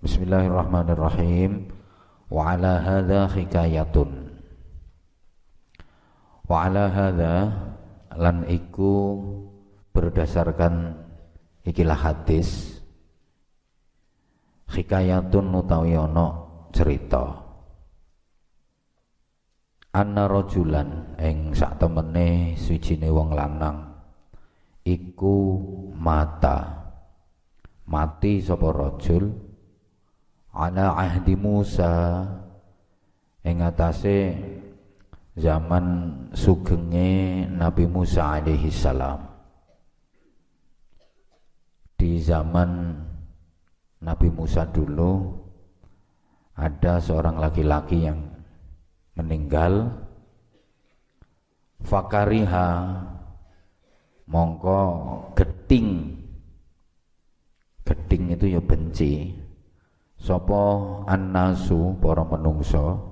Bismillahirrahmanirrahim. Wa ala hadza hikayatun. Wa ala hadza lan iku berdasarkan ikilah hadis hikayatun utawi cerita anna rajulan ing sak temene suwijine wong lanang iku mata mati sapa rajul ala ahdi Musa. Ing atase zaman sugenge Nabi Musa alaihi salam. Di zaman Nabi Musa dulu ada seorang laki-laki yang meninggal. Fakariha mongko geting geting itu ya benci sapa annasu para menungso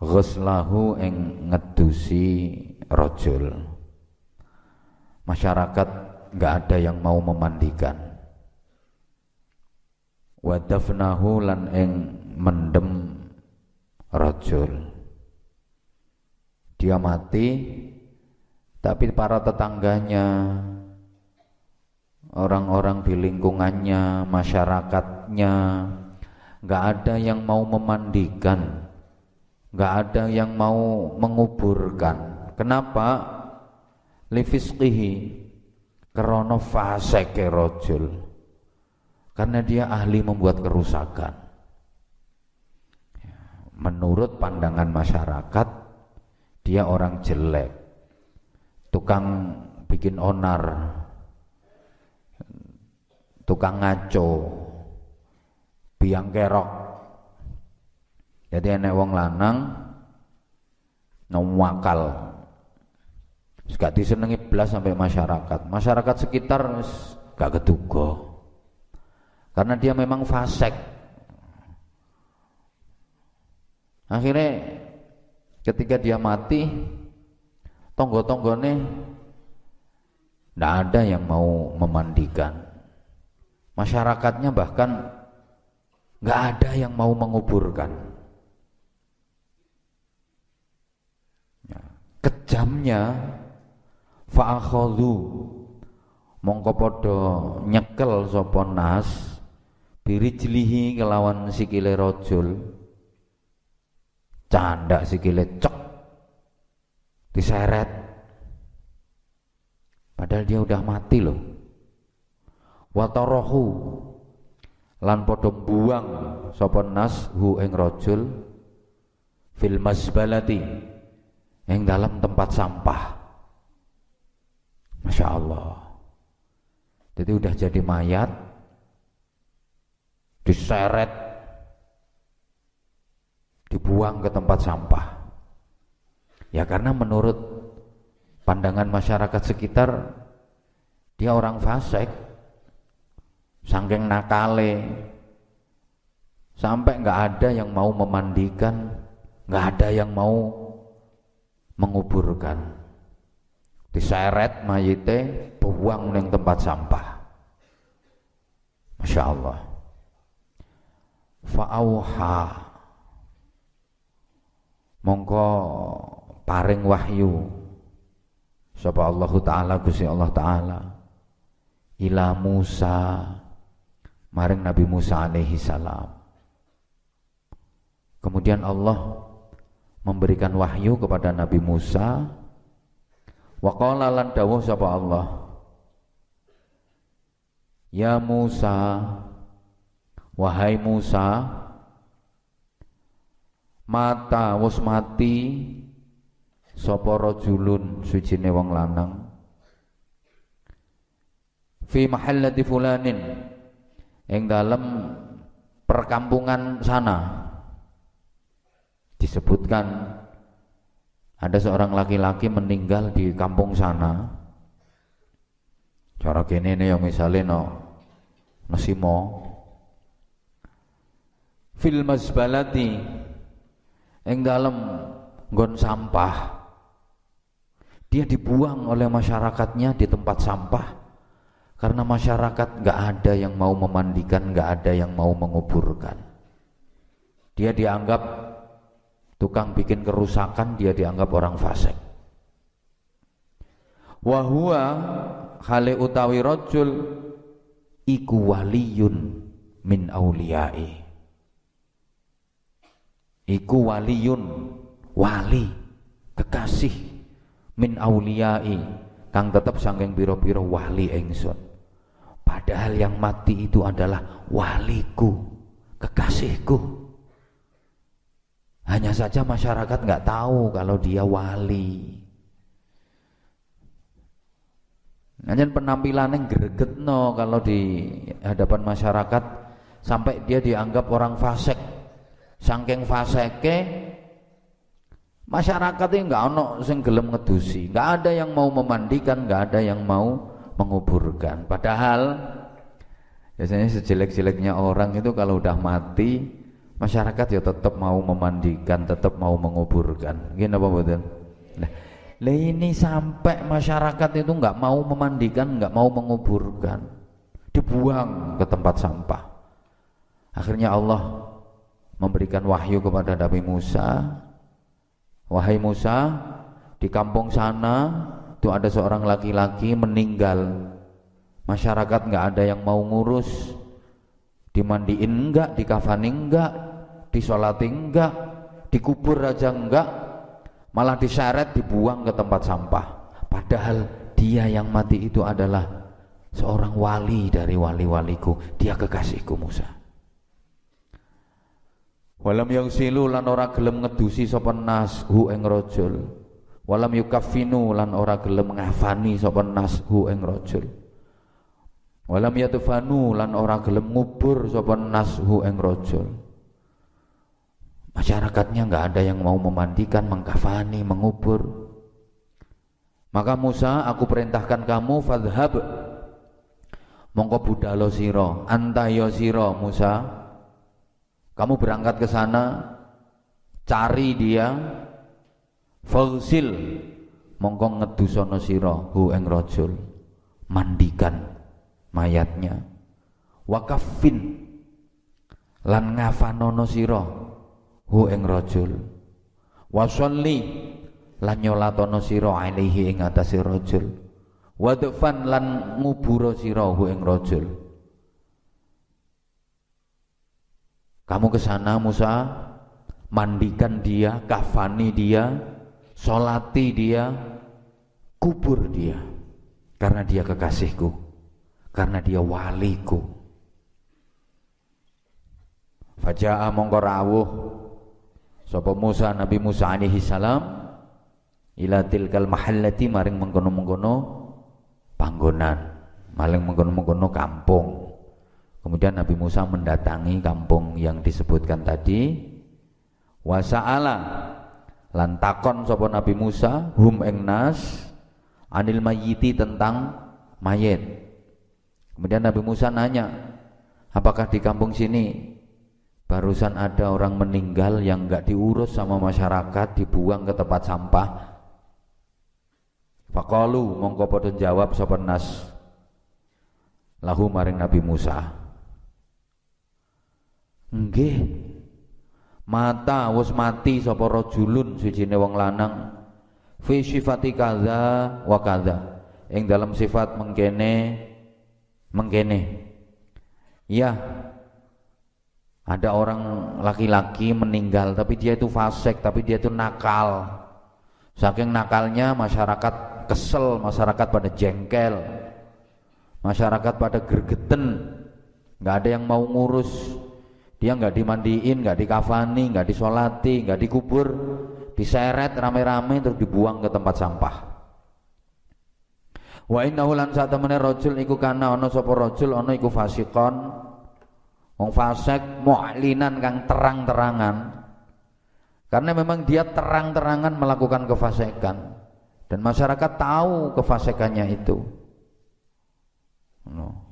ghuslahu ing ngedusi rajul. Masyarakat enggak ada yang mau memandikan. Wadafnahu lan ing mendem rajul. Dia mati tapi para tetangganya orang-orang di lingkungannya, masyarakatnya, nggak ada yang mau memandikan, nggak ada yang mau menguburkan. Kenapa? Lifisqihi krono faseke rojul. Karena dia ahli membuat kerusakan. Menurut pandangan masyarakat, dia orang jelek, tukang bikin onar, tukang ngaco biang kerok. Jadi enek wong lanang wakal. Gak disenengi belas sampai masyarakat. Masyarakat sekitar gak keduga. Karena dia memang fasek. Akhirnya ketika dia mati tonggo-tonggone tidak ada yang mau memandikan Masyarakatnya bahkan nggak ada yang mau menguburkan. Ya, kejamnya fa'akhadhu. Mongko nyekel sapa nas birijlihi kelawan sikile rajul. Candak sikile cek diseret. Padahal dia udah mati loh watarahu. Lan padha buang sapa nas hu ing rajul fil masbalati ing dalam tempat sampah. Masya Allah jadi udah jadi mayat diseret dibuang ke tempat sampah. Ya karena menurut pandangan masyarakat sekitar dia orang fasik Sangking nakale sampai nggak ada yang mau memandikan, nggak ada yang mau menguburkan. Diseret mayite, buang neng tempat sampah. Masya Allah. Fa'auha mongko paring wahyu sapa Allah taala Gusti Allah taala ila Musa maring Nabi Musa alaihi salam. Kemudian Allah memberikan wahyu kepada Nabi Musa. Wa qala lan dawuh sapa Allah Ya Musa wahai Musa mata wis mati sapa rajulun sujine wong lanang? Fi mahallati fulanin yang dalam perkampungan sana disebutkan ada seorang laki-laki meninggal di kampung sana. Cara kene ini yang misalnya no nasimo fil masbalati yang dalam gon sampah. Dia dibuang oleh masyarakatnya di tempat sampah Karena masyarakat nggak ada yang mau memandikan, nggak ada yang mau menguburkan. Dia dianggap tukang bikin kerusakan, dia dianggap orang fasik. Wahua hale utawi rojul iku waliyun min auliyai. Iku waliyun wali kekasih min auliyai kang tetap sangking piro-piro wali engson. Padahal yang mati itu adalah waliku, kekasihku. Hanya saja masyarakat nggak tahu kalau dia wali. Hanya penampilannya greget no kalau di hadapan masyarakat sampai dia dianggap orang fasik. Saking faseke masyarakat ini nggak ono sing gelem ngedusi, nggak ada yang mau memandikan, nggak ada yang mau menguburkan. Padahal biasanya sejelek-jeleknya orang itu kalau udah mati masyarakat ya tetap mau memandikan, tetap mau menguburkan. Gini apa betul? Nah, ini sampai masyarakat itu nggak mau memandikan, nggak mau menguburkan, dibuang ke tempat sampah. Akhirnya Allah memberikan wahyu kepada Nabi Musa, wahai Musa, di kampung sana itu ada seorang laki-laki meninggal masyarakat nggak ada yang mau ngurus. Dimandiin enggak dikafani enggak disolati enggak dikubur aja enggak malah diseret dibuang ke tempat sampah. Padahal dia yang mati itu adalah seorang wali dari wali-waliku. Dia kekasihku Musa. Walam yang silu lan ora gelem ngedusi sapa nas hu ing rajul walam yukafinu lan ora gelem ngafani sapa nashu ing rajul. Walam yatufanu lan ora gelem ngubur sapa nashu ing rajul. Masyarakatnya nggak ada yang mau memandikan mengkafani mengubur. Maka Musa aku perintahkan kamu fadhab mongko budalo siro antayo siro Musa. Kamu berangkat ke sana cari dia Fausil mongko ngedusono sira hu ing rajul. Mandikan mayatnya. Wakafin lan ngafanono sira hu ing rajul. Wasolli. Lan nyolatono sira alaihi ing atase rajul. Wadfan lan nguburo sira hu ing rajul. Kamu ke sana Musa. Mandikan dia kafani dia solati dia, kubur dia, karena dia kekasihku, karena dia waliku. Faja'a mongko rawuh sapa Musa Nabi Musa alaihi salam ila tilkal mahallati maring mengkono-mengkono panggonan, maling mengkono-mengkono kampung. Kemudian Nabi Musa mendatangi kampung yang disebutkan tadi. Wasa'ala lan takon sapa Nabi Musa hum ing nas anil mayiti tentang mayit. Kemudian Nabi Musa nanya apakah di kampung sini barusan ada orang meninggal yang enggak diurus sama masyarakat dibuang ke tempat sampah? Fakalu mongko padha jawab sapa nas. Lahu maring Nabi Musa nggih mata wis mati sapa rajulun sijine wong lanang. Fi sifati kaza wa kaza ing dalam sifat mengkene mengkene. Ya. Ada orang laki-laki meninggal tapi dia itu fasik tapi dia itu nakal. Saking nakalnya masyarakat kesel masyarakat pada jengkel. Masyarakat pada gergeten. Nggak ada yang mau ngurus dia nggak dimandiin, nggak dikafani, nggak disolati, nggak dikubur, diseret rame-rame terus dibuang ke tempat sampah. Wa inna lan saat temene rojul iku kana ono sopo rojul ono iku fasikon wong fasik mu'linan kang terang-terangan karena memang dia terang-terangan melakukan kefasikan dan masyarakat tahu kefasikannya itu. No.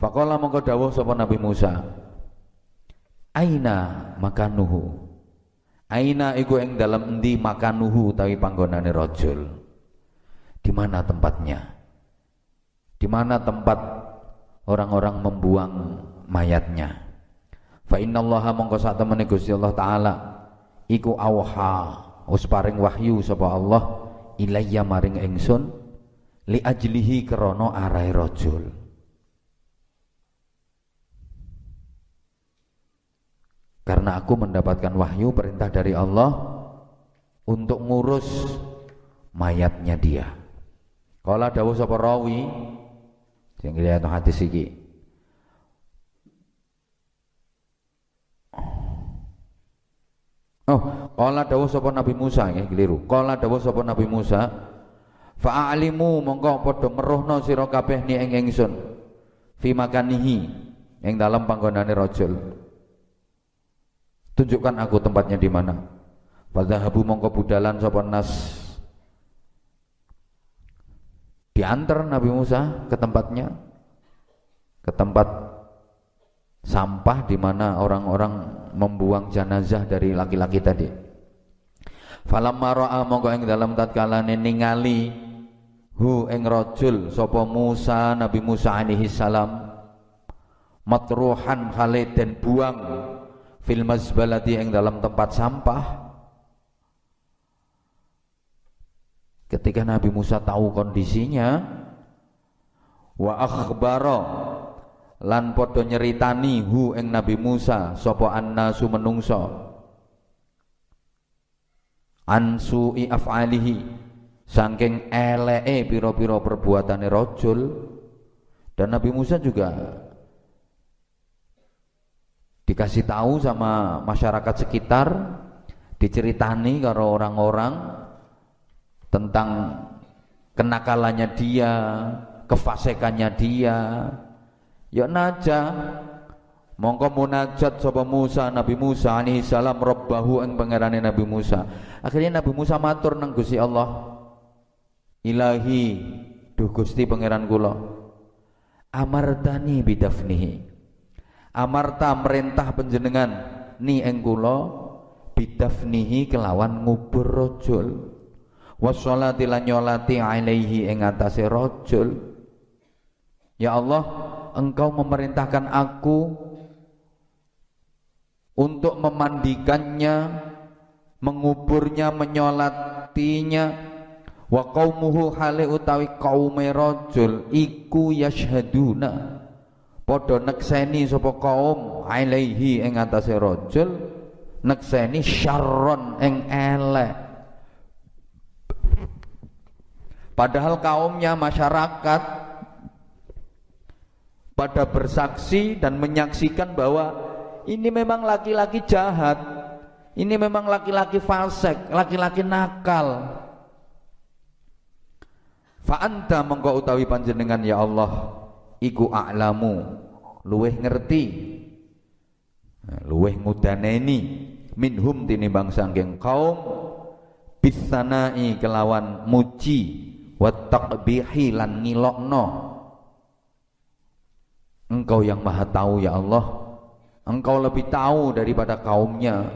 Faqala mongko dawuh sapa Nabi Musa. Aina makanuhu. Aina iku ing dalam endi makanuhu utawi panggonane rajul. di mana tempatnya di mana tempat orang-orang membuang mayatnya fa innallaha mongko sak temene Gusti Allah taala iku awha wis paring wahyu sapa Allah ilayya maring ingsun li ajlihi krana arahe rajul Karena aku mendapatkan wahyu perintah dari Allah untuk ngurus mayatnya dia. Kala dawuh sapa rawi sing lihat hadis iki. Oh, kala dawuh sapa Nabi Musa nggih keliru. Kala dawuh sapa Nabi Musa, fa'alimu mongko padha meruhna sira kabeh ni ing ingsun fi makanihi ing dalam panggonane rajul tunjukkan aku tempatnya di mana. Fadhahabu mongko budalan sapa nas. Diantar Nabi Musa ke tempatnya. Ke tempat sampah di mana orang-orang membuang jenazah dari laki-laki tadi. Falamma ra'a mongko ing dalam tatkala ningali hu ing rajul sapa Musa Nabi Musa alaihi salam matruhan khalid dan buang fil mazbalati yang dalam tempat sampah. Ketika Nabi Musa tahu kondisinya wa akhbara lan padha nyeritani hu ing Nabi Musa sapa annasu menungso. Ansu'i af'alihi saking elee pira-pira perbuatane rajul. Dan Nabi Musa juga dikasih tahu sama masyarakat sekitar diceritani karo orang-orang tentang kenakalannya dia kefasekannya dia. Ya naja mongko munajat sapa Musa Nabi Musa alaihi salam rabbahu ing pangerane Nabi Musa. Akhirnya Nabi Musa matur nang Gusti Allah. Ilahi duh Gusti pangeran kula. Amartani bidafnihi amarta merintah penjenengan ni ing kula bidafnihi kelawan ngubur rajul. Washolati lan nyolati alaihi ing atase rajul. Ya Allah engkau memerintahkan aku untuk memandikannya menguburnya menyolatinya. Wa qaumuhu hale utawi kaume rajul iku yashhaduna padha nekseni sapa kaum alaihi ing atase rajul nekseni syarron ing elek. Padahal kaumnya masyarakat pada bersaksi dan menyaksikan bahwa ini memang laki-laki jahat ini memang laki-laki fasik laki-laki nakal. Fa anta mengko utawi panjenengan ya Allah iku a'lamu. Luweh ngerti. Luweh ngudaneni. Minhum tinimbang sangking kaum. Bisanai kelawan muji. Wa taqbihi lan ngilokno. Engkau yang maha tahu ya Allah. Engkau lebih tahu daripada kaumnya.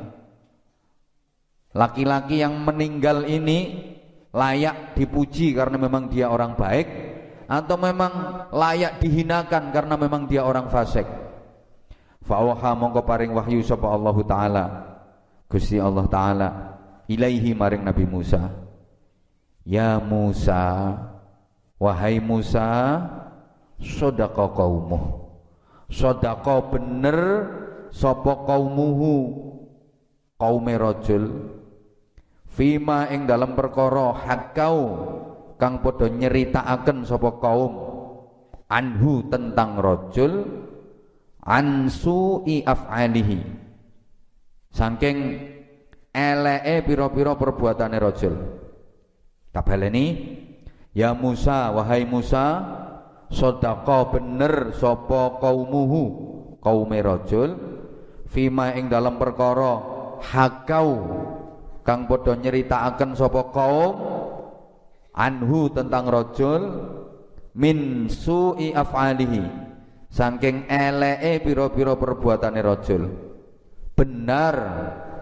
Laki-laki yang meninggal ini layak dipuji karena memang dia orang baik atau memang layak dihinakan karena memang dia orang fasik? Fawaha mongko paring wahyu sapa Allah taala. Gusti Allah taala ilaihi maring Nabi Musa. Ya Musa wahai Musa sodako kaumuh. Sodako bener sapa kaumuhu? Kaume rajul. Fima ing dalam perkara hakau kang padha nyeritakaken sapa kaum anhu tentang rajul ansu i af'alihi. Saking eleke pira-pira perbuatane rajul. Tabaleni ya Musa wahai Musa sedekah bener sapa kaumuhu kaume rajul fima ing dalam perkara hakau. Kang padha nyeritakaken sapa kaum anhu tentang rojul min su'i af'alihi. Saking elee piro-piro perbuatane rojul benar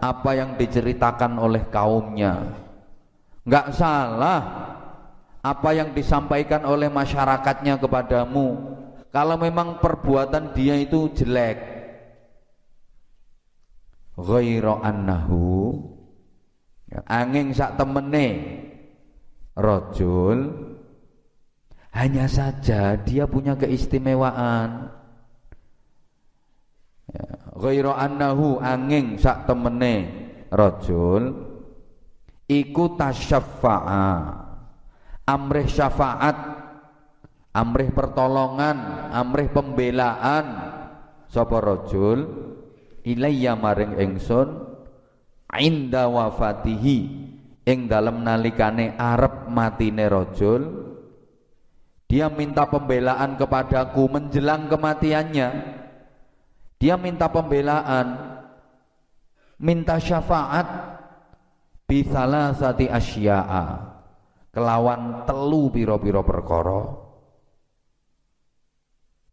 apa yang diceritakan oleh kaumnya. Nggak salah apa yang disampaikan oleh masyarakatnya kepadamu. Kalau memang perbuatan dia itu jelek. Ghairu annahu. Ya, angin sak temene rojul hanya saja dia punya keistimewaan. Ya, ghairu annahu angin sak temene rojul iku tasyaffa'a amrih syafaat amrih pertolongan amrih pembelaan. Sapa rajul? Ilayya maring ingsun inda wafatihi ing dalem nalikane arep matine rajul dia minta pembelaan kepadaku menjelang kematiannya. Dia minta pembelaan minta syafaat bisalah sati asya'a. Kelawan telu piro-piro perkara.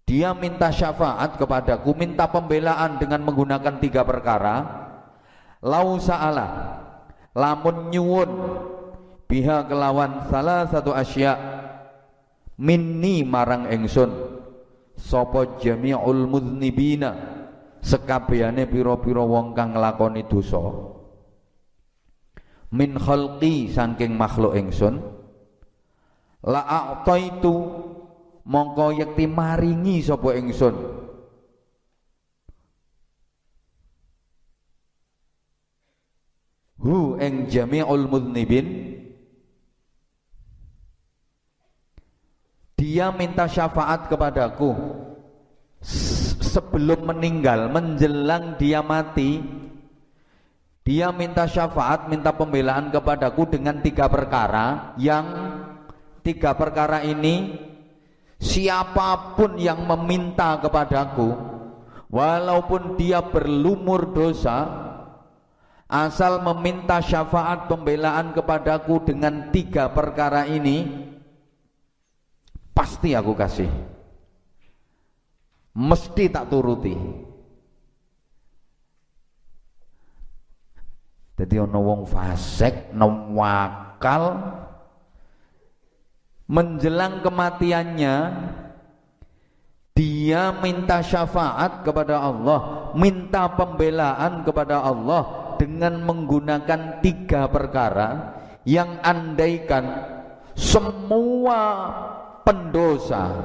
Dia minta syafaat kepadaku minta pembelaan dengan menggunakan tiga perkara. Lau sa'ala lamun nyuwun. Biha kelawan salah satu asya. Minni marang engsun. Sapa jami'ul mudnibina sekabehane pira-pira wong kang nglakoni dosa. Min khalqi saking makhluk engsun. La a'taitu. Mongko yekti maringi sapa ingsun hu ing jami'ul mudnibin. Dia minta syafaat kepadaku. Sebelum meninggal menjelang dia mati dia minta syafaat minta pembelaan kepadaku dengan tiga perkara yang tiga perkara ini siapa pun yang meminta kepadaku walaupun dia berlumur dosa asal meminta syafaat pembelaan kepadaku dengan tiga perkara ini pasti aku kasih. Mesti tak turuti. Jadi ono wong wakal menjelang kematiannya dia minta syafaat kepada Allah, minta pembelaan kepada Allah dengan menggunakan tiga perkara yang andaikan semua pendosa,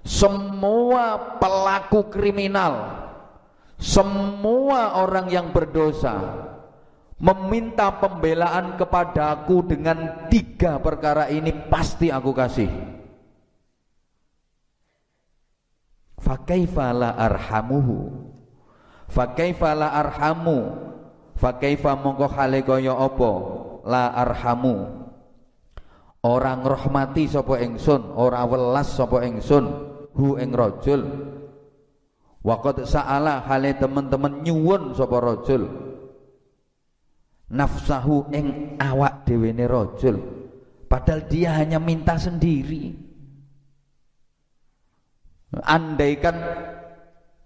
semua pelaku kriminal, semua orang yang berdosa meminta pembelaan kepadaku dengan tiga perkara ini pasti aku kasih. Fakaifa la arhamuhu? Fakaifa la arhamu fakaifa mongko hale kaya apa? La arhamu. Orang rahmati sapa ingsun ora welas sapa ingsun hu ing rajul. Waqad sa'ala hale teman-teman nyuwun sapa rajul. Nafsahu ing awak dewene rajul. Padahal dia hanya minta sendiri. Andaikan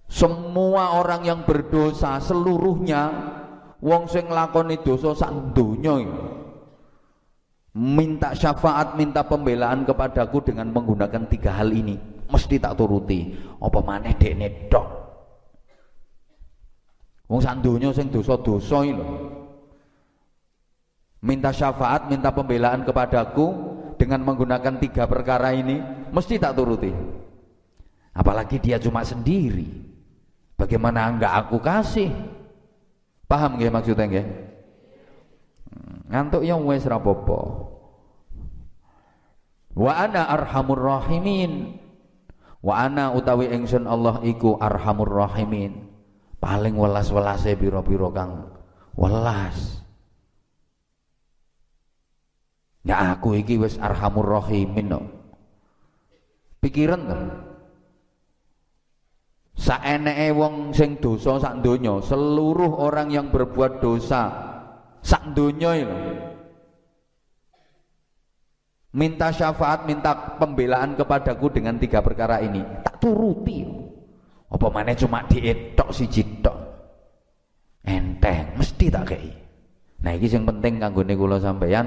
semua orang yang berdosa seluruhnya wong sing nglakoni dosa sak donya minta syafaat minta pembelaan kepadaku dengan menggunakan tiga hal ini mesti tak turuti apa maneh dekne tok wong sak donya sing dosa-dosa minta syafaat, minta pembelaan kepadaku dengan menggunakan tiga perkara ini, mesti tak turuti. Apalagi dia cuma sendiri. Bagaimana enggak aku kasih? Paham nggih maksudnya nggih? Ngantuk yang wes rapopo. Wa ana arhamur rahimin. Wa ana utawi ingsun Allah iku arhamur rahimin. Paling welas-welase biro-biro kang welas. Ya aku iki wis arhamur rahimin no. Pikiran to. Saeneke wong sing dosa sak donya, seluruh orang yang berbuat dosa sak donya itu minta syafaat, minta pembelaan kepadaku dengan tiga perkara ini, tak turuti. Apa mana cuma dietok si tok. Enteng, mesti tak kei. Nah, ini yang penting kanggo kula sampeyan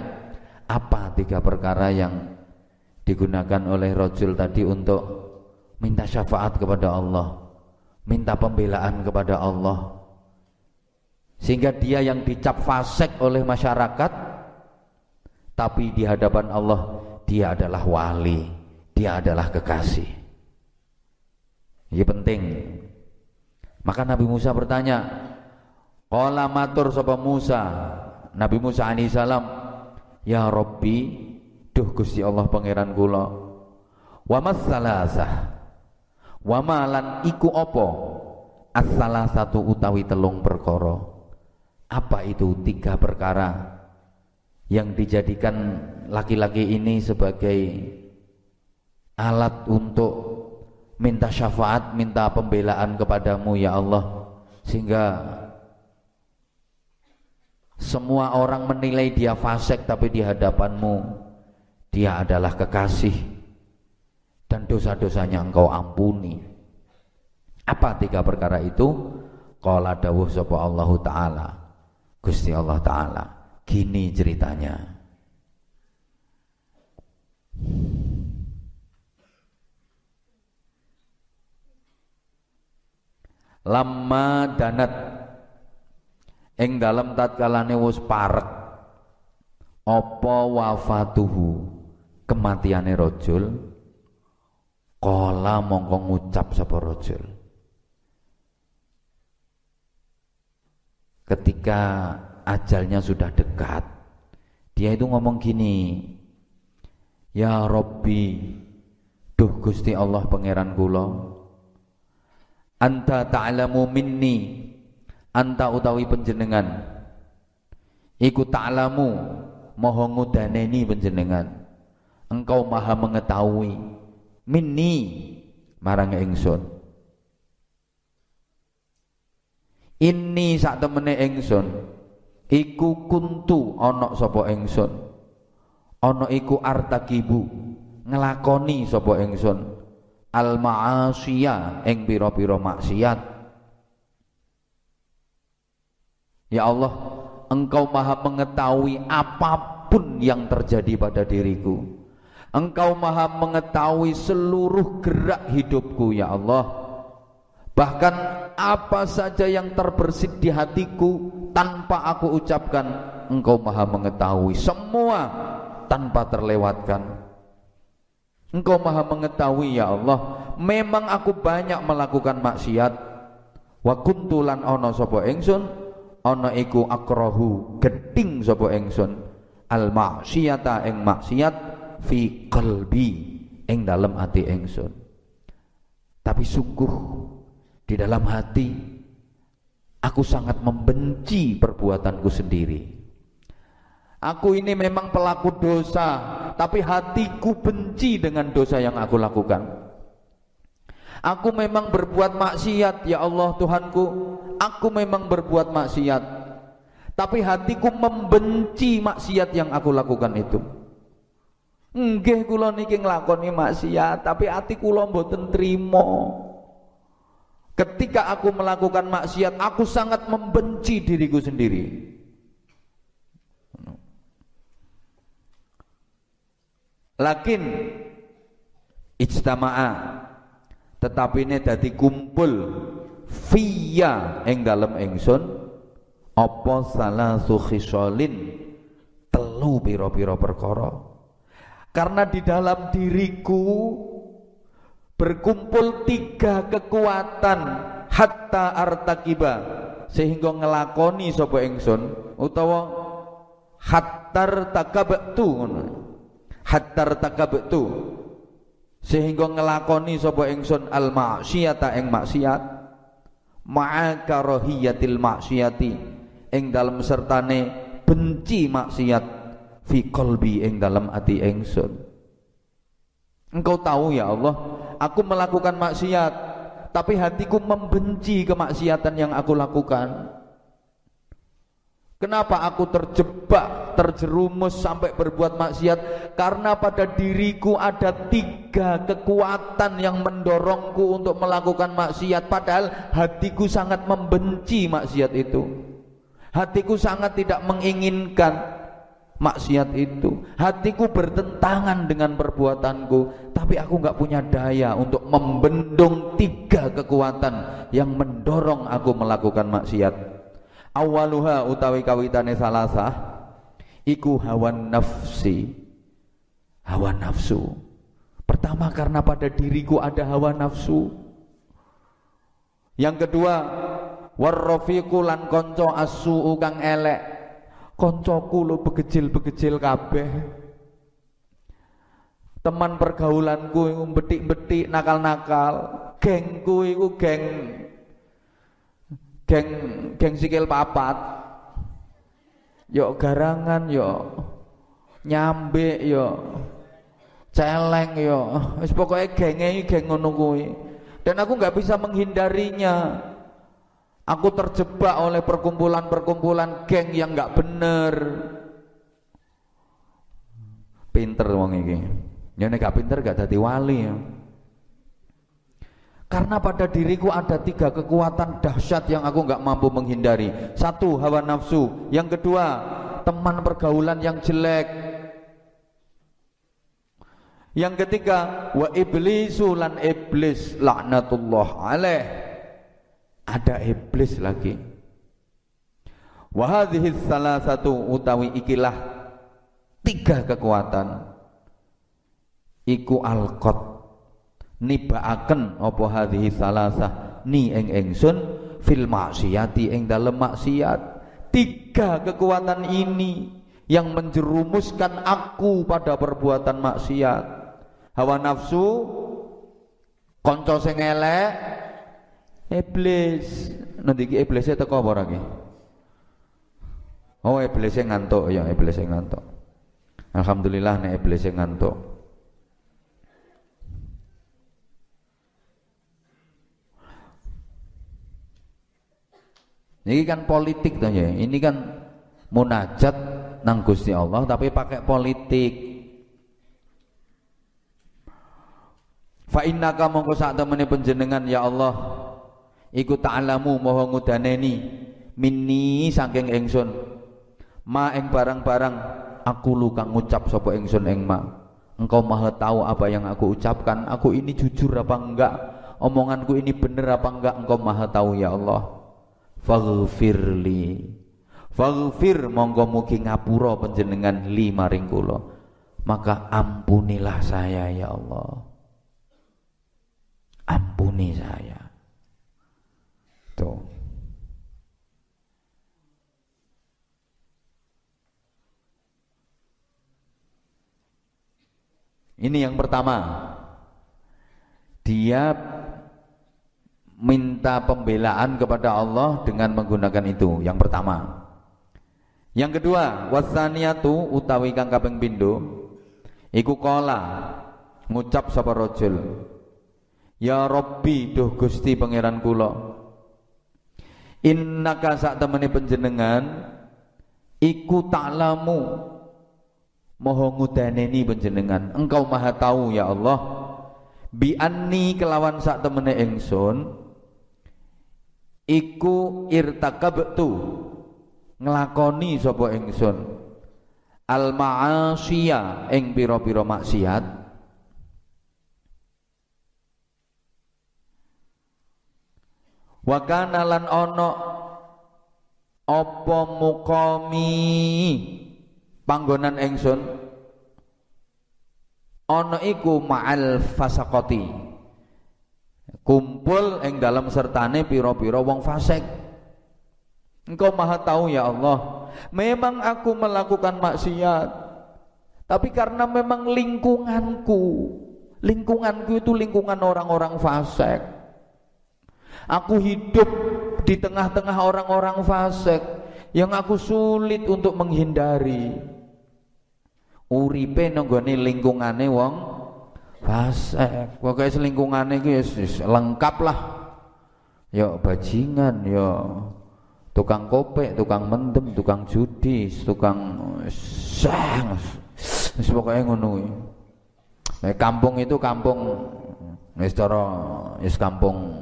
apa tiga perkara yang digunakan oleh rojul tadi untuk minta syafaat kepada Allah minta pembelaan kepada Allah. Sehingga dia yang dicap fasik oleh masyarakat tapi di hadapan Allah dia adalah wali dia adalah kekasih. Ini penting. Maka Nabi Musa bertanya Qala matur sapa Musa? Nabi Musa alaihi salam Ya Rabbi duh Gusti Allah pangeran kula wa masalasah wa malan iku apa? As satu utawi telung perkara. Apa itu tiga perkara yang dijadikan laki-laki ini sebagai alat untuk minta syafaat, minta pembelaan kepadamu ya Allah? Sehingga semua orang menilai dia fasik tapi di hadapanmu dia adalah kekasih dan dosa-dosanya engkau ampuni. Apa tiga perkara itu? Qala dawuh sapa Allah taala. Gusti Allah Ta'ala. Gini ceritanya. Lama danat. Ing dalam tatkalane wis parek. Apa wafatuhu? Kematiane rajul kala mongko ngucap sapa rajul. Ketika ajalnya sudah dekat dia itu ngomong gini ya Robbi duh Gusti Allah pangeran kula anta ta'lamu minni anta utawi penjenengan iku ta'lamu moho ngudaneni penjenengan engkau maha mengetahui minni marang ingsun Ini sak temene ingsun iku kuntu ana sapa ingsun. Ana iku artakibu ngelakoni sapa ingsun al ma'asiya ing pira-pira maksiat. Ya Allah, Engkau Maha mengetahui apa pun yang terjadi pada diriku. Engkau Maha mengetahui seluruh gerak hidupku ya Allah. Bahkan apa saja yang terbersit di hatiku tanpa aku ucapkan, Engkau Maha mengetahui semua tanpa terlewatkan. Engkau Maha mengetahui ya Allah, memang aku banyak melakukan maksiat. Wa kuntulan ono sapa ingsun, ono iku akrohu geding sapa ingsun. Al maksiata ing maksiat fi qalbi ing dalam hati ingsun. Tapi sungguh di dalam hati aku sangat membenci perbuatanku sendiri. Aku ini memang pelaku dosa, tapi hatiku benci dengan dosa yang aku lakukan. Aku memang berbuat maksiat, ya Allah Tuhanku. Aku memang berbuat maksiat, tapi hatiku membenci maksiat yang aku lakukan itu. Nggih kula niki nglakoni maksiat, tapi hati kula mboten trima. Ketika aku melakukan maksiat, aku sangat membenci diriku sendiri. Lakin ijtama'a tetapi ini dadi kumpul fiya ing dalem ingsun apa salah khisalin telu pira-pira perkara karena di dalam diriku berkumpul tiga kekuatan hatta artakiba sehingga ngelakoni sapa ingsun utawa hattar takabtu ngono. Hattar takabtu sehingga ngelakoni sapa ingsun al maksiata ing maksiat ma'a karahiyatil maksiati ing dalam sertane benci maksiat fi qalbi ing dalam ati ingsun engkau tahu ya Allah aku melakukan maksiat tapi hatiku membenci kemaksiatan yang aku lakukan Kenapa aku terjebak, terjerumus sampai berbuat maksiat? Karena pada diriku ada tiga kekuatan yang mendorongku untuk melakukan maksiat. Padahal hatiku sangat membenci maksiat itu. Hatiku sangat tidak menginginkan. Maksiat itu. Hatiku bertentangan dengan perbuatanku, tapi aku nggak punya daya untuk membendung tiga kekuatan yang mendorong aku melakukan maksiat. Awaluha utawi kawitane salasah iku hawa nafsi. Hawa nafsu. Pertama karena pada diriku ada hawa nafsu. Yang kedua, warrafiqu lan kanca asu kang elek koncoku lo begejil-begejil kabeh. Teman pergaulanku iku betik-betik nakal-nakal. Gengku iku geng geng geng sikil papat. Yo garangan yo nyambe yo celeng yo. Wis pokoke genge geng ngono kuwi. Dan aku nggak bisa menghindarinya Aku terjebak oleh perkumpulan-perkumpulan geng yang nggak bener. Pinter wong iki. Ya nek pinter gak dadi wali ya. Karena pada diriku ada tiga kekuatan dahsyat yang aku nggak mampu menghindari. Satu, hawa nafsu. Yang kedua, teman pergaulan yang jelek. Yang ketiga, wa iblisu lan iblis laknatullah alaih ada iblis lagi. Wahadhihi salah satu utawi ikilah tiga kekuatan. Iku alqat nibaaken apa hadhihi salasah ni eng engsun fil maksiati eng dalem maksiat. Tiga kekuatan ini yang menjerumuskan aku pada perbuatan maksiat. Hawa nafsu konco sing elek Iblis. Nanti ki iblisnya teko apa lagi? Oh iblisnya ngantuk ya iblisnya ngantuk. Alhamdulillah nek iblisnya ngantuk. Ini kan politik tuh ya. Ini kan munajat nang Gusti Allah tapi pakai politik. Fa innaka mongko sak temene panjenengan ya Allah iku ta'lamu moho ngudaneni. Minni saking ingsun ma ing barang-barang aku lu kang ngucap sapa ingsun ing ma. Engkau maha tahu apa yang aku ucapkan. Aku ini jujur apa enggak? Omonganku ini bener apa enggak? Engkau maha tahu ya Allah. Faghfirli faghfir monggo mugi ngapura panjenengan li maring kula. Maka ampunilah saya ya Allah. Ampuni saya Tuh. Ini yang pertama. Dia minta pembelaan kepada Allah dengan menggunakan itu. Yang pertama. Yang kedua, wasaniatu utawi kang kaping pindho iku kala ngucap sapa rajul Ya Rabbi duh Gusti pangeran kula innaka sak temene panjenengan iku ta'lamu. Moho ngudaneni panjenengan engkau maha tahu ya Allah. Bi anni kelawan sak temene ingsun iku irtakabtu nglakoni sapa ingsun al ma'asiya ing pira-pira maksiat wa kana lan muqami panggonan ingsun ana iku ma'al fasaqati kumpul ing dalam sertane pira-pira wong fasik. Engkau maha tahu ya Allah memang aku melakukan maksiat. Tapi karena memang lingkunganku lingkunganku itu lingkungan orang-orang fasik Aku hidup di tengah-tengah orang-orang fasik yang aku sulit untuk menghindari. Uripe nenggone lingkungane wong fasik. Pokoke selingkungane iki lengkap lah. Ya bajingan, ya tukang kopek, tukang mendem, tukang judi, tukang sang. Wis pokoke ngono kampung itu kampung wis cara wis kampung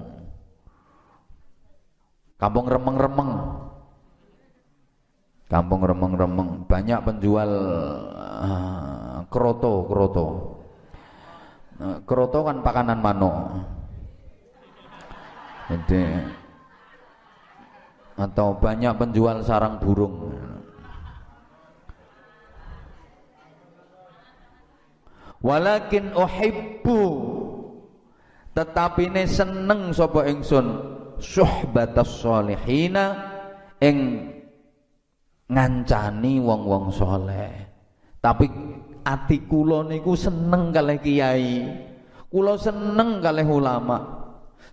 Kampung remeng-remeng. Kampung remeng-remeng banyak penjual uh, kroto, kroto. Uh, kroto kan pakanan manuk. Jadi atau banyak penjual sarang burung. Walakin uhibbu tetapi ini seneng sapa ingsun suhbatas solihina ing ngancani wong-wong soleh tapi ati kula niku seneng kalih kiai. Kula seneng kalih ulama.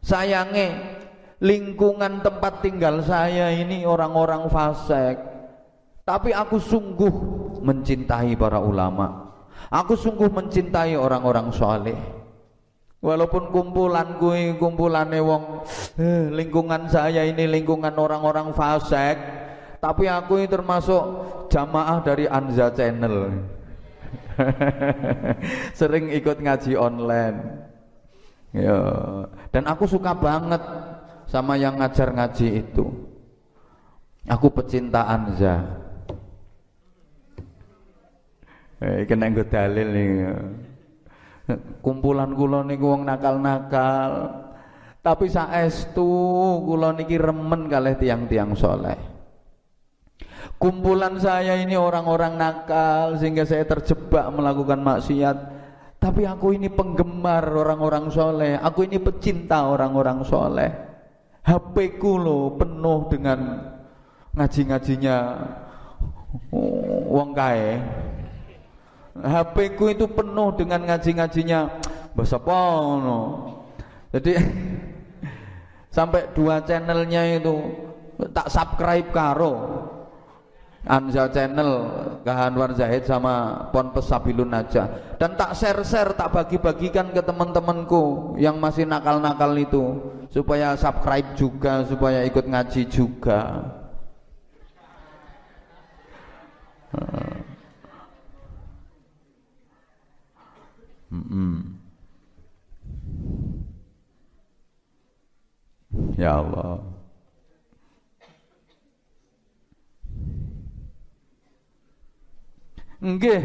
Sayange lingkungan tempat tinggal saya ini orang-orang fasik. Tapi aku sungguh mencintai para ulama. Aku sungguh mencintai orang-orang soleh Walaupun kumpulan kui kumpulane wong eh, lingkungan saya ini lingkungan orang-orang fasik, tapi aku ini termasuk jamaah dari Anza Channel. Sering ikut ngaji online. Ya, dan aku suka banget sama yang ngajar ngaji itu. Aku pecinta Anza. Eh, kena dalil nih kumpulan kula niku wong nakal-nakal. Tapi saestu kula niki remen kalih tiang-tiang soleh. Kumpulan saya ini orang-orang nakal sehingga saya terjebak melakukan maksiat. Tapi aku ini penggemar orang-orang soleh. Aku ini pecinta orang-orang soleh. HP ku lo penuh dengan ngaji-ngajinya. Wong kae HP ku itu penuh dengan ngaji-ngajinya bahasa pono. Jadi sampai dua channelnya itu tak subscribe karo Anza channel Kahanwar Zahid sama Pon Pesabilun aja dan tak share-share tak bagi-bagikan ke teman-temanku yang masih nakal-nakal itu supaya subscribe juga supaya ikut ngaji juga Hmm. Ya Allah. Nggih.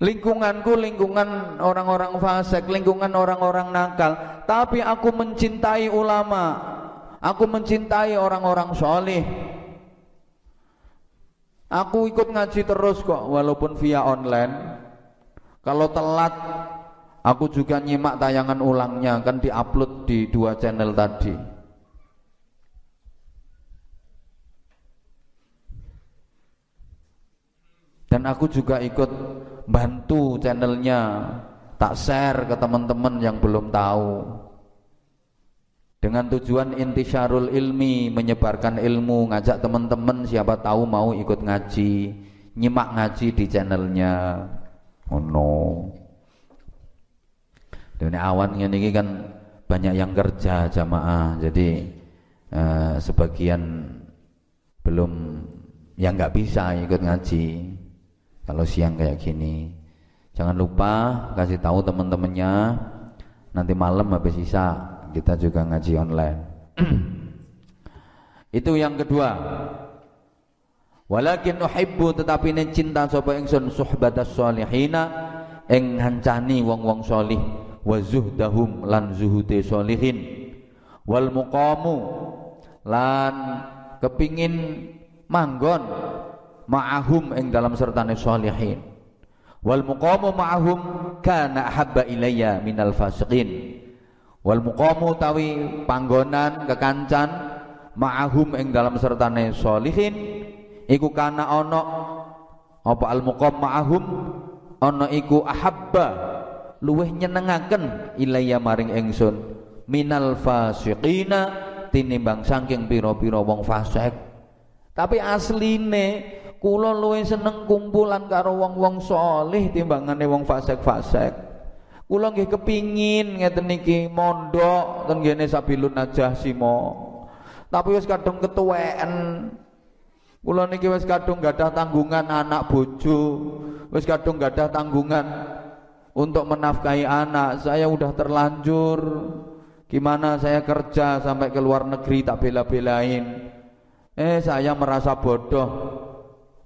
Lingkunganku lingkungan orang-orang fasik, lingkungan orang-orang nakal, tapi aku mencintai ulama. Aku mencintai orang-orang soleh. Aku ikut ngaji terus kok walaupun via online. Kalau telat aku juga nyimak tayangan ulangnya kan diupload di dua channel tadi. Dan aku juga ikut bantu channelnya, tak share ke teman-teman yang belum tahu. Dengan tujuan intisyarul ilmi, menyebarkan ilmu, ngajak teman-teman siapa tahu mau ikut ngaji, nyimak ngaji di channelnya ono dan awan ini kan banyak yang kerja jamaah. Jadi eh, sebagian belum yang nggak bisa ikut ngaji kalau siang kayak gini. Jangan lupa kasih tahu teman-temannya. Nanti malam habis sisa kita juga ngaji online. Itu yang kedua Walakin uhibbu tetapi ini cinta sapa ingsun suhbatas salihina ing hancani wong-wong salih wa zuhdahum lan zuhude salihin. Wal muqamu lan kepingin manggon ma'ahum ing dalam sertane salihin. Wal muqamu ma'ahum kana habba ilayya minal fasiqin. Wal muqamu tawi panggonan kekancan ma'ahum ing dalam sertane salihin iku kana ana apa al ma'ahum ana iku ahabba luweh nyenengaken ilayya maring ingsun. Minal fasiqina tinimbang saking pira-pira wong fasik. Tapi asline kula luwih seneng kumpulan karo wong-wong saleh timbangane wong fasik-fasik. Kula nggih kepingin ngeten niki mondok ten ngene sabilun najah simo. Tapi wis kadung ketuweken Kula niki wis kadung gadah tanggungan anak bojo, wis kadung gadah tanggungan untuk menafkahi anak. Saya udah terlanjur gimana saya kerja sampai ke luar negeri tak bela-belain. Eh saya merasa bodoh.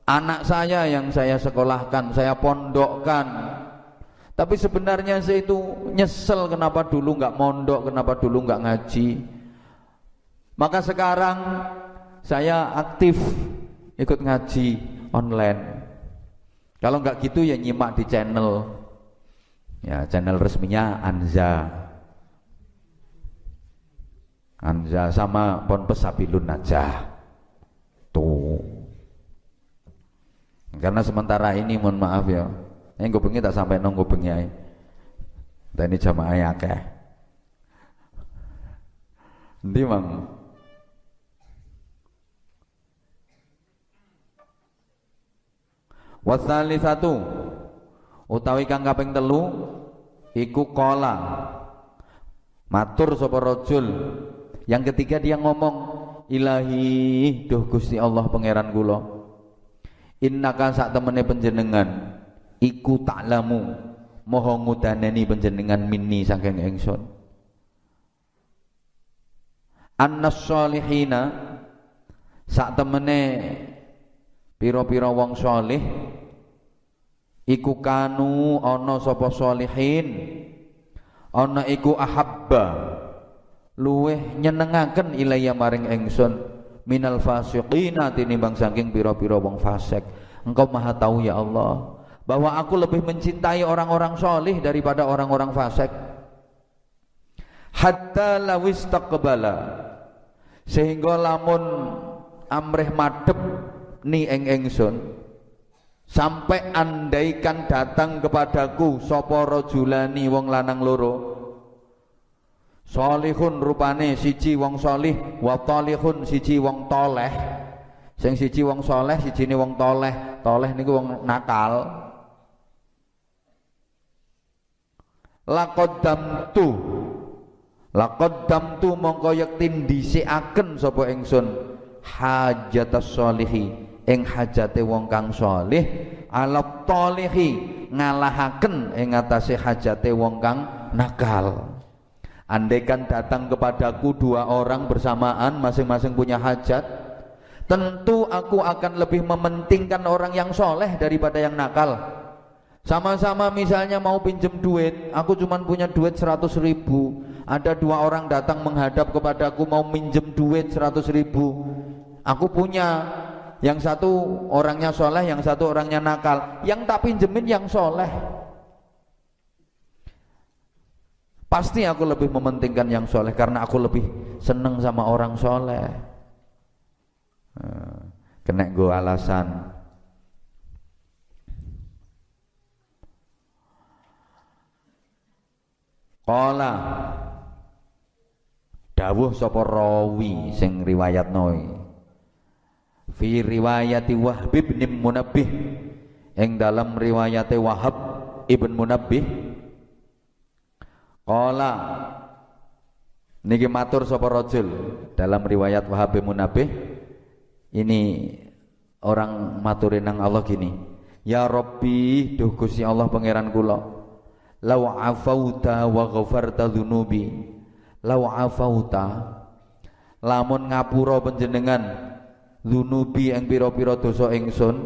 Anak saya yang saya sekolahkan, saya pondokkan. Tapi sebenarnya saya itu nyesel kenapa dulu nggak mondok, kenapa dulu nggak ngaji. Maka sekarang saya aktif ikut ngaji online. Kalau nggak gitu ya nyimak di channel. Ya, channel resminya Anza. Anza sama Ponpes Sabilun Najah. Tuh. Karena sementara ini mohon maaf ya. Yang gue pengen tak sampai nunggu pengen Dan ini jamaah ya akeh. Nanti mang. Wasali satu utawi kang kaping telu iku kola. Matur sapa rajul. Yang ketiga dia ngomong ilahi duh Gusti Allah pangeran kula. Innaka sak temene panjenengan. Iku taklamu moho ngudaneni panjenengan minni saking ingsun. Annas solihina sak temene pira-pira wong salih iku kanu ana sapa solihin ana iku ahabba. Luweh nyenengaken ilaya maring ingsun minal fasiqina tinimbang saking pira-pira wong fasik. Engkau maha tahu ya Allah bahwa aku lebih mencintai orang-orang solih daripada orang-orang fasik. Hatta lawis taqbala sehingga lamun amrih madep ni eng engsun sampai andaikan datang kepadaku sapa rajulani wong lanang loro Solihun rupane siji wong solih wa talihun siji wong toleh. Sing siji wong soleh, siji ni wong toleh. Toleh niku wong nakal. Laqaddamtu Laqaddamtu mongko yakti ndhisikaken sapa ingsun hajatas solihi ing hajate wong kang solih ala tolihi ngalahaken ing atase hajate wong kang nakal. Andaikan datang kepadaku dua orang bersamaan masing-masing punya hajat Tentu aku akan lebih mementingkan orang yang soleh daripada yang nakal. Sama-sama misalnya mau pinjem duit Aku cuma punya duit 100 ribu. Ada dua orang datang menghadap kepadaku mau minjem duit 100 ribu. Aku punya Yang satu orangnya soleh, yang satu orangnya nakal Yang tak pinjemin yang soleh Pasti aku lebih mementingkan yang soleh karena aku lebih seneng sama orang soleh. Eh, kena gue alasan. Kala dawuh sapa rawi sing riwayat noi. Fi riwayati Wahb bin Munabbih. Ing dalam riwayate Wahab ibn Munabbih. Qala niki matur sapa rajul dalam riwayat Wahab Munabih ini orang maturin nang Allah gini Ya Rabbi duh Gusti Allah pangeran kula law afauta wa ghafarta dzunubi law afauta lamun ngapura panjenengan dzunubi ing pira-pira dosa ingsun.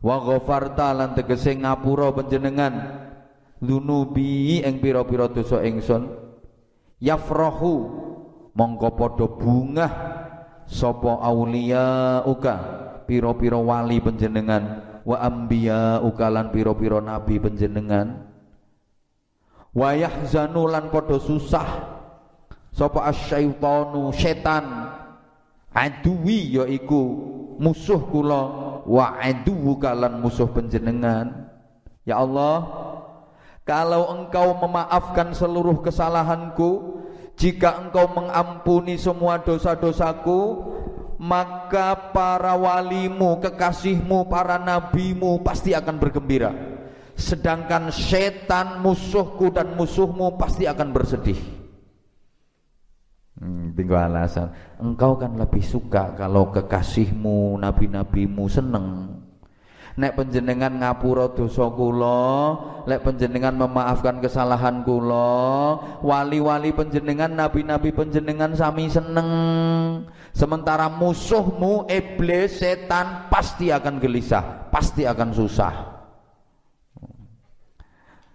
Wa ghafarta lan tegese ngapura panjenengan. Dunubi ing pira-pira dosa ingsun. Yafrahu mongko padha bungah sapa aulia uka pira-pira wali panjenengan. Wa ambiya ukalan pira-pira nabi panjenengan. Wa yahzanu lan padha susah sapa asyaitanu setan aduwi yaiku musuh kula wa aduwu kalan musuh panjenengan ya Allah kalau engkau memaafkan seluruh kesalahanku, jika engkau mengampuni semua dosa-dosaku, maka para walimu, kekasihmu, para nabimu pasti akan bergembira. Sedangkan setan musuhku dan musuhmu pasti akan bersedih. Hmm, tinggal alasan. Engkau kan lebih suka kalau kekasihmu, nabi-nabimu seneng. Nek panjenengan ngapura dosa kula lek panjenengan memaafkan kesalahan kula wali-wali panjenengan nabi-nabi panjenengan sami seneng. Sementara musuhmu iblis setan pasti akan gelisah pasti akan susah.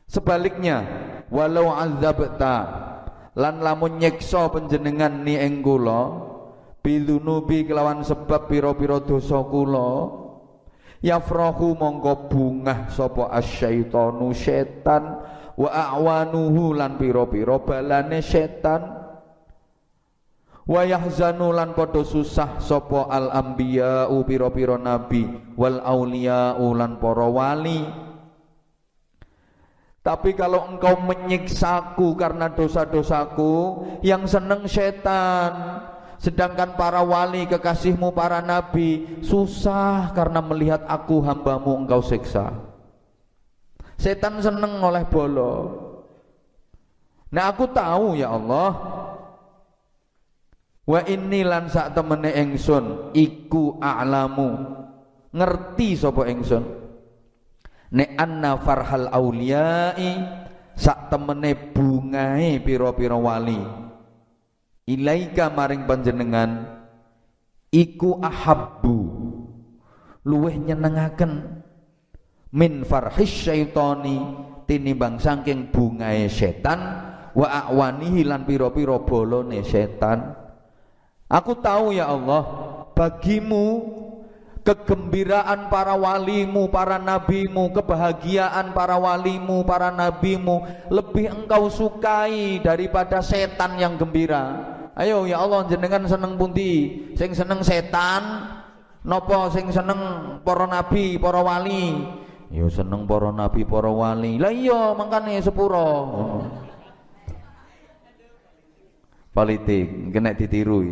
Sebaliknya walau azabta lan lamun nyekso panjenengan ni ing kula bidunubi kelawan sebab pira-pira dosa kula yafrahu mongko bungah sapa asyaitonu setan wa a'wanuhu lan pira-pira balane setan. Wa yahzanu lan padha susah sapa al anbiya pira-pira nabi wal auliya lan para wali tapi kalau engkau menyiksaku karena dosa-dosaku yang seneng setan Sedangkan para wali kekasihmu para nabi susah karena melihat aku hambamu engkau siksa. Setan seneng oleh bolo. Nah aku tahu ya Allah. Wa inni lan sak temene engsun iku a'lamu. Ngerti sapa engsun. Nek anna farhal auliyai sak temene bungae pira-pira wali. Ilaika maring panjenengan iku ahabbu. Luweh nyenengaken min farhis syaitani tinimbang saking bungae setan wa awanihi lan pira-pira bolone setan. Aku tahu ya Allah bagimu kegembiraan para walimu, para nabimu, kebahagiaan para walimu, para nabimu lebih engkau sukai daripada setan yang gembira. Ayo ya Allah jenengan seneng pundi? Sing seneng setan nopo sing seneng para nabi, para wali? Ya seneng para nabi, para wali. Lah iya mangkane sepuro. Politik kena ditiru.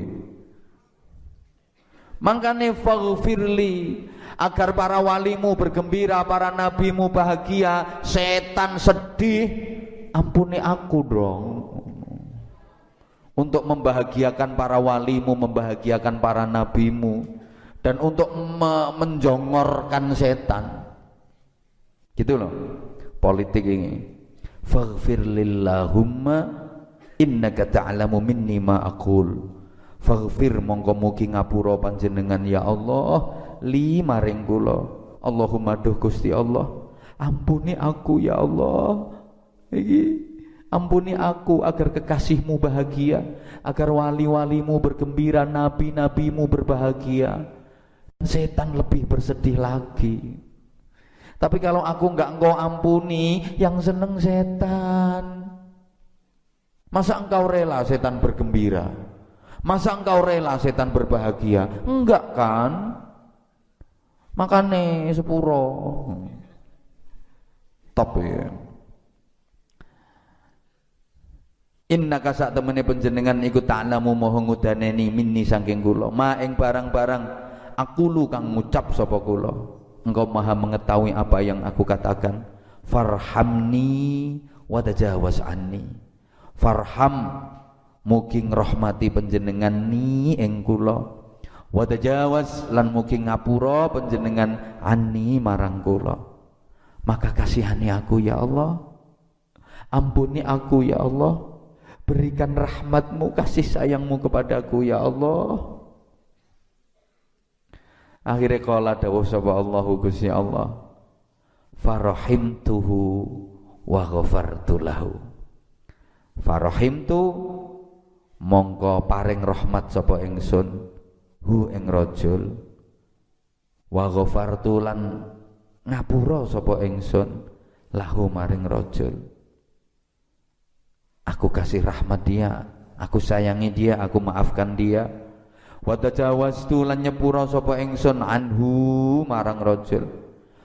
Mangkane faghfirli agar para walimu bergembira, para nabimu bahagia, setan sedih, ampuni aku dong untuk membahagiakan para walimu, membahagiakan para nabimu dan untuk me menjongorkan setan. Gitu loh. Politik ini. Faghfir lillahumma innaka ta'lamu minni ma aqul. Faghfir mongko mugi ngapura panjenengan ya Allah li maring kula. Allahumma duh Gusti Allah, ampuni aku ya Allah. Iki Ampuni aku agar kekasihmu bahagia Agar wali-walimu bergembira Nabi-nabimu berbahagia Setan lebih bersedih lagi Tapi kalau aku enggak engkau ampuni Yang seneng setan Masa engkau rela setan bergembira Masa engkau rela setan berbahagia? Enggak kan? Makane sepuro. Top ya. Inna kasak temene penjenengan iku ta'lamu moho ngudaneni minni saking kula. Ma ing barang-barang aku lu kang ngucap sapa kula. Engkau maha mengetahui apa yang aku katakan. Farhamni wa tajawaz anni. Farham mugi ngrahmati penjenengan ni ing kula wa tajawaz lan mugi ngapura penjenengan anni marang kula maka kasihani aku ya Allah ampuni aku ya Allah Berikan rahmatmu, kasih sayangmu kepadaku ya Allah. Akhirnya kala dawuh sapa Allahu Gusti Allah. Farahimtuhu wa ghafartu lahu. Farahimtu mongko paring rahmat sapa ingsun hu ing rajul wa ghafartu lan ngapura sapa lahu maring rajul Aku kasih rahmat dia, aku sayangi dia, aku maafkan dia. Wa tajawaztu lan nyepura sapa ingsun anhu marang rajul.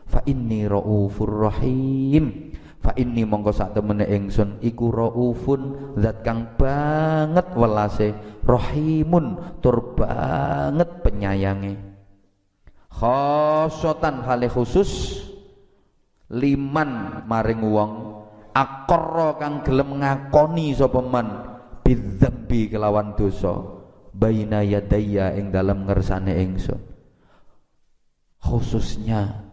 Fa inni raufur rahim. Fa inni mongko sak temene ingsun iku raufun zat kang banget welase, rahimun tur banget penyayange. Khosotan hale khusus liman maring wong akorro kang gelem ngakoni sapa man bidzambi kelawan dosa baina yadaya ing dalam ngersane ingsun khususnya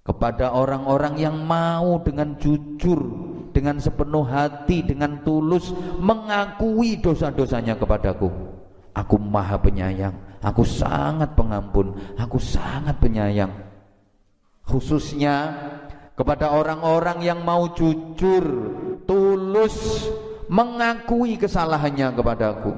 kepada orang-orang yang mau dengan jujur, dengan sepenuh hati, dengan tulus mengakui dosa-dosanya kepadaku. Aku maha penyayang, aku sangat pengampun, aku sangat penyayang. Khususnya kepada orang-orang yang mau jujur, tulus mengakui kesalahannya kepadaku.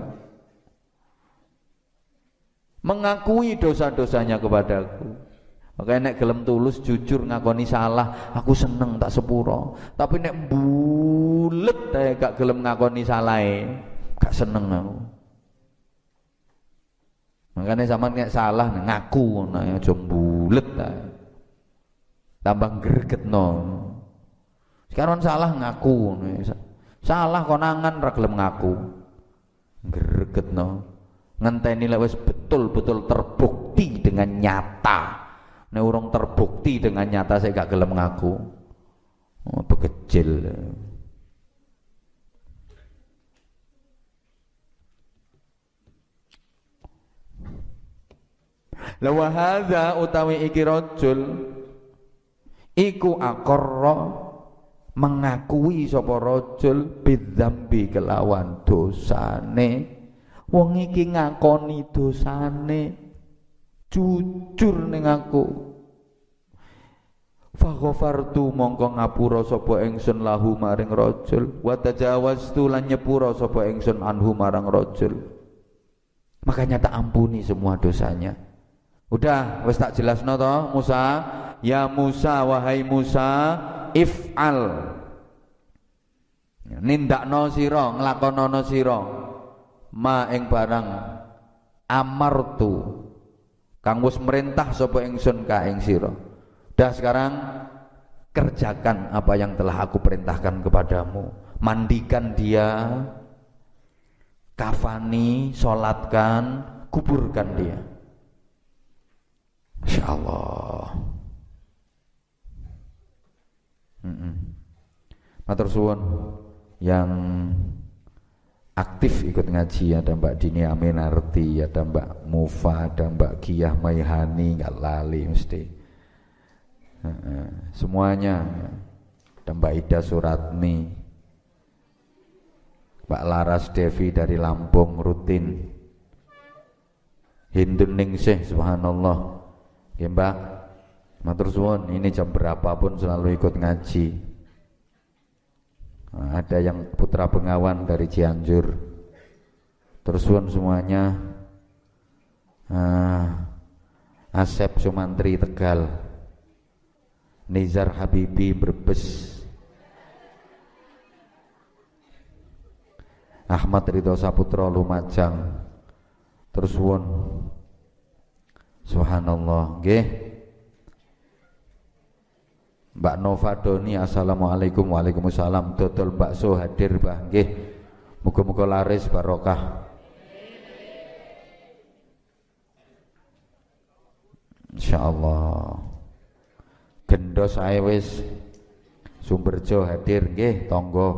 Mengakui dosa-dosanya kepadaku Makanya nek gelem tulus jujur ngakoni salah, aku seneng tak sepuro. Tapi nek bulet ae gak gelem ngakoni salah gak seneng aku. Makanya sama nek salah ngaku ngono ya aja bulet. Tambah gregetno. Sekarang salah ngaku. Salah konangan ra gelem ngaku. Gregetno. Ngenteni lek wis betul-betul terbukti dengan nyata Nek urung terbukti dengan nyata saya gak gelem ngaku. Oh, bekecil. Lawa hadza utawi iki rajul iku aqarra mengakui sapa rajul bidzambi kelawan dosane wong iki ngakoni dosane jujur ning aku. Faghafartu mongko ngapura sapa ingsun lahu maring rajul. Wa tajawaztu lan nyepura sapa ingsun anhu marang rajul. Makanya tak ampuni semua dosanya. Udah wis tak jelasno to Musa? Ya Musa wahai Musa if'al. Nindakno sira nglakonana sira. Ma ing barang amartu kang wis merintah sapa ingsun ka ing dah sekarang kerjakan apa yang telah aku perintahkan kepadamu. Mandikan dia kafani solatkan kuburkan dia. Insya Allah mm -mm. Matur suwun. Yang aktif ikut ngaji. Ada Mbak Dini Aminarti ada Mbak Mufa ada Mbak Kiyah Maihani nggak lali mesti. Semuanya. Ada Mbak Ida Suratmi. Mbak Laras Devi dari Lampung rutin. Hindun Ningsih subhanallah. Ya Mbak. Matur suwun. Ini jam berapapun selalu ikut ngaji Ada yang putra Bengawan dari Cianjur. Terus semuanya. Nah, Asep Sumantri Tegal. Nizar Habibi Brebes. Ahmad Ridho Saputra Lumajang. Terus Subhanallah, nggih. Mbak Nova Doni Assalamualaikum Waalaikumsalam. Dodol bakso hadir Mbah Muga-muga laris barokah. Insyaallah. Gendos ae wis. Sumberjo hadir nggih. Tonggo.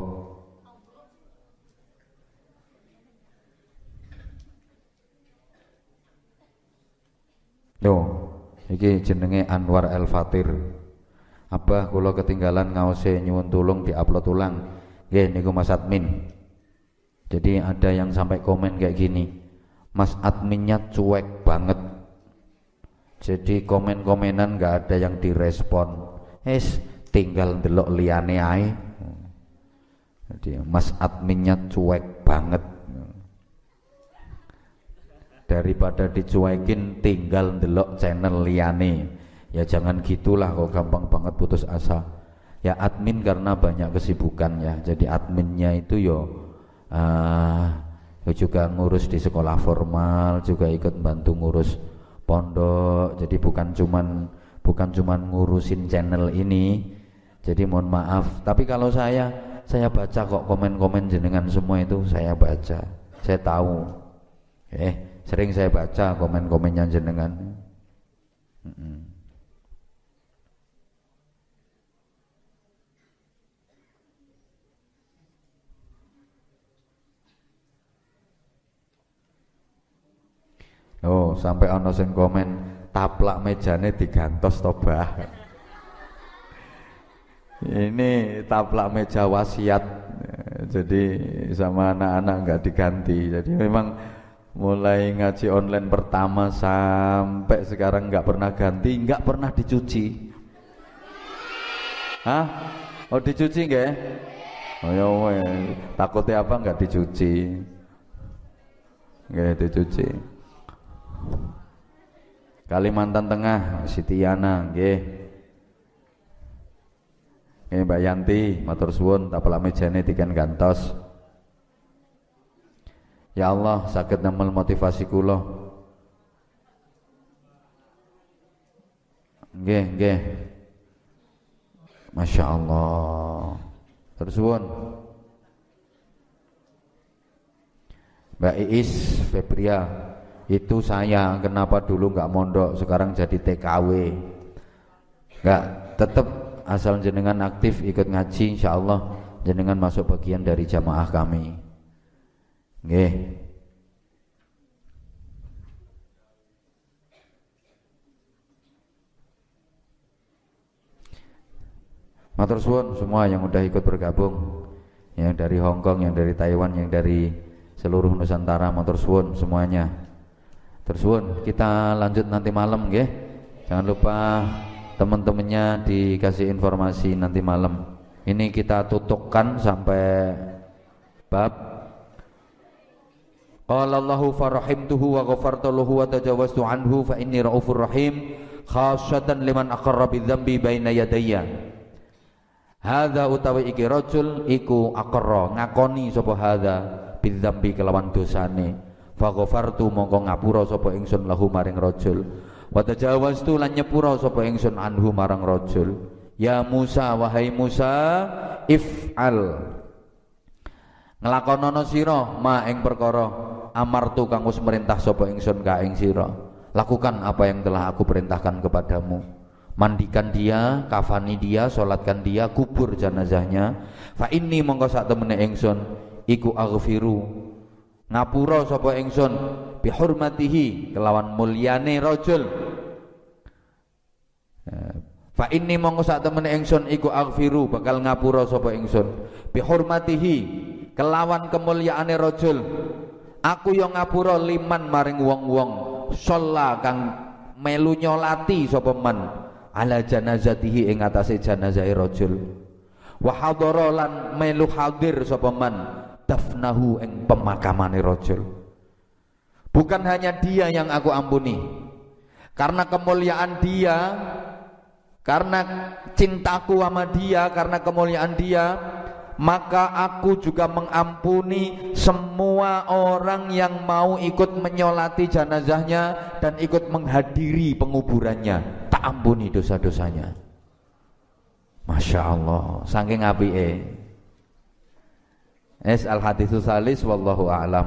Yo, iki jenenge Anwar El Fatir. Abah kula ketinggalan ngause nyuwun tulung diupload ulang. Nggih niku Mas admin. Jadi ada yang sampai komen kayak gini. Mas adminnya cuek banget. Jadi komen-komenan nggak ada yang direspon. Es tinggal delok liane ae. Jadi Mas adminnya cuek banget. Daripada dicuekin tinggal delok channel liane ya jangan gitulah kok gampang banget putus asa. Ya admin karena banyak kesibukan ya. Jadi adminnya itu yo uh, juga ngurus di sekolah formal juga ikut bantu ngurus pondok. Jadi bukan cuman bukan cuman ngurusin channel ini. Jadi mohon maaf. Tapi kalau saya saya baca kok komen-komen jenengan semua itu saya baca. Saya tahu. Eh sering saya baca komen-komennya jenengan. Mm -mm. Oh, sampai ana sing komen taplak mejane digantos to, Bah. ini taplak meja wasiat jadi sama anak-anak nggak diganti jadi memang mulai ngaji online pertama sampai sekarang nggak pernah ganti nggak pernah dicuci Hah? Oh dicuci nggak? Oh ya takutnya apa nggak dicuci? Nggak dicuci. Kalimantan Tengah, Siti Yana, nggih. Ini Mbak Yanti, matur suwun tapela mejane tiken gantos. Ya Allah, sakit namel motivasi kula. Nggih, nggih. Masya Allah. Terus. Mbak Iis Febria itu saya kenapa dulu nggak mondok sekarang jadi TKW nggak tetap asal jenengan aktif ikut ngaji insya Allah jenengan masuk bagian dari jamaah kami Nggih. Matur suwun semua yang udah ikut bergabung yang dari Hong Kong, yang dari Taiwan, yang dari seluruh Nusantara matur suwun semuanya. Terus kita lanjut nanti malam nggih. Jangan lupa teman-temannya dikasih informasi nanti malam. Ini kita tutupkan sampai bab Qala Allahu farahimtuhu wa ghafartu lahu wa tajawaztu anhu fa inni raufur rahim khasyatan liman aqarra bidzambi baina yadayya. Hadza utawi iki rajul iku aqarra ngakoni sapa hadza bidzambi kelawan dosane. Fa ghafartu mongko ngapura sapa ingsun lahu maring rajul Wa tajawaztu lan nyepura sapa ingsun anhu marang rajul. Ya Musa wahai Musa if'al nglakonono sira ma ing perkara amartu kang wis merintah sapa ingsun ka ing sira. Lakukan apa yang telah aku perintahkan kepadamu. Mandikan dia, kafani dia, solatkan dia, kubur jenazahnya. Fa inni mongko sak temene ingsun iku aghfiru ngapura sapa ingsun? Bihurmatihi kelawan mulyane rajul. Eh, fa inni mongko sak temene ingsun iku aghfiru bakal ngapura sapa ingsun? Bihurmatihi kelawan kemuliaane rajul. Aku yang ngapura liman maring wong-wong sholla kang melu nyolati sapa man. Ala janazatihi ing atase janazahe rajul. Wa hadara lan melu hadir sapa man dafnahu ing pemakamane rajul Bukan hanya dia yang aku ampuni. Karena kemuliaan dia, karena cintaku sama dia, karena kemuliaan dia, maka aku juga mengampuni semua orang yang mau ikut menyolati jenazahnya dan ikut menghadiri penguburannya. Tak ampuni dosa-dosanya. Masya Allah, saking api Es al hadithu salis wallahu a'lam.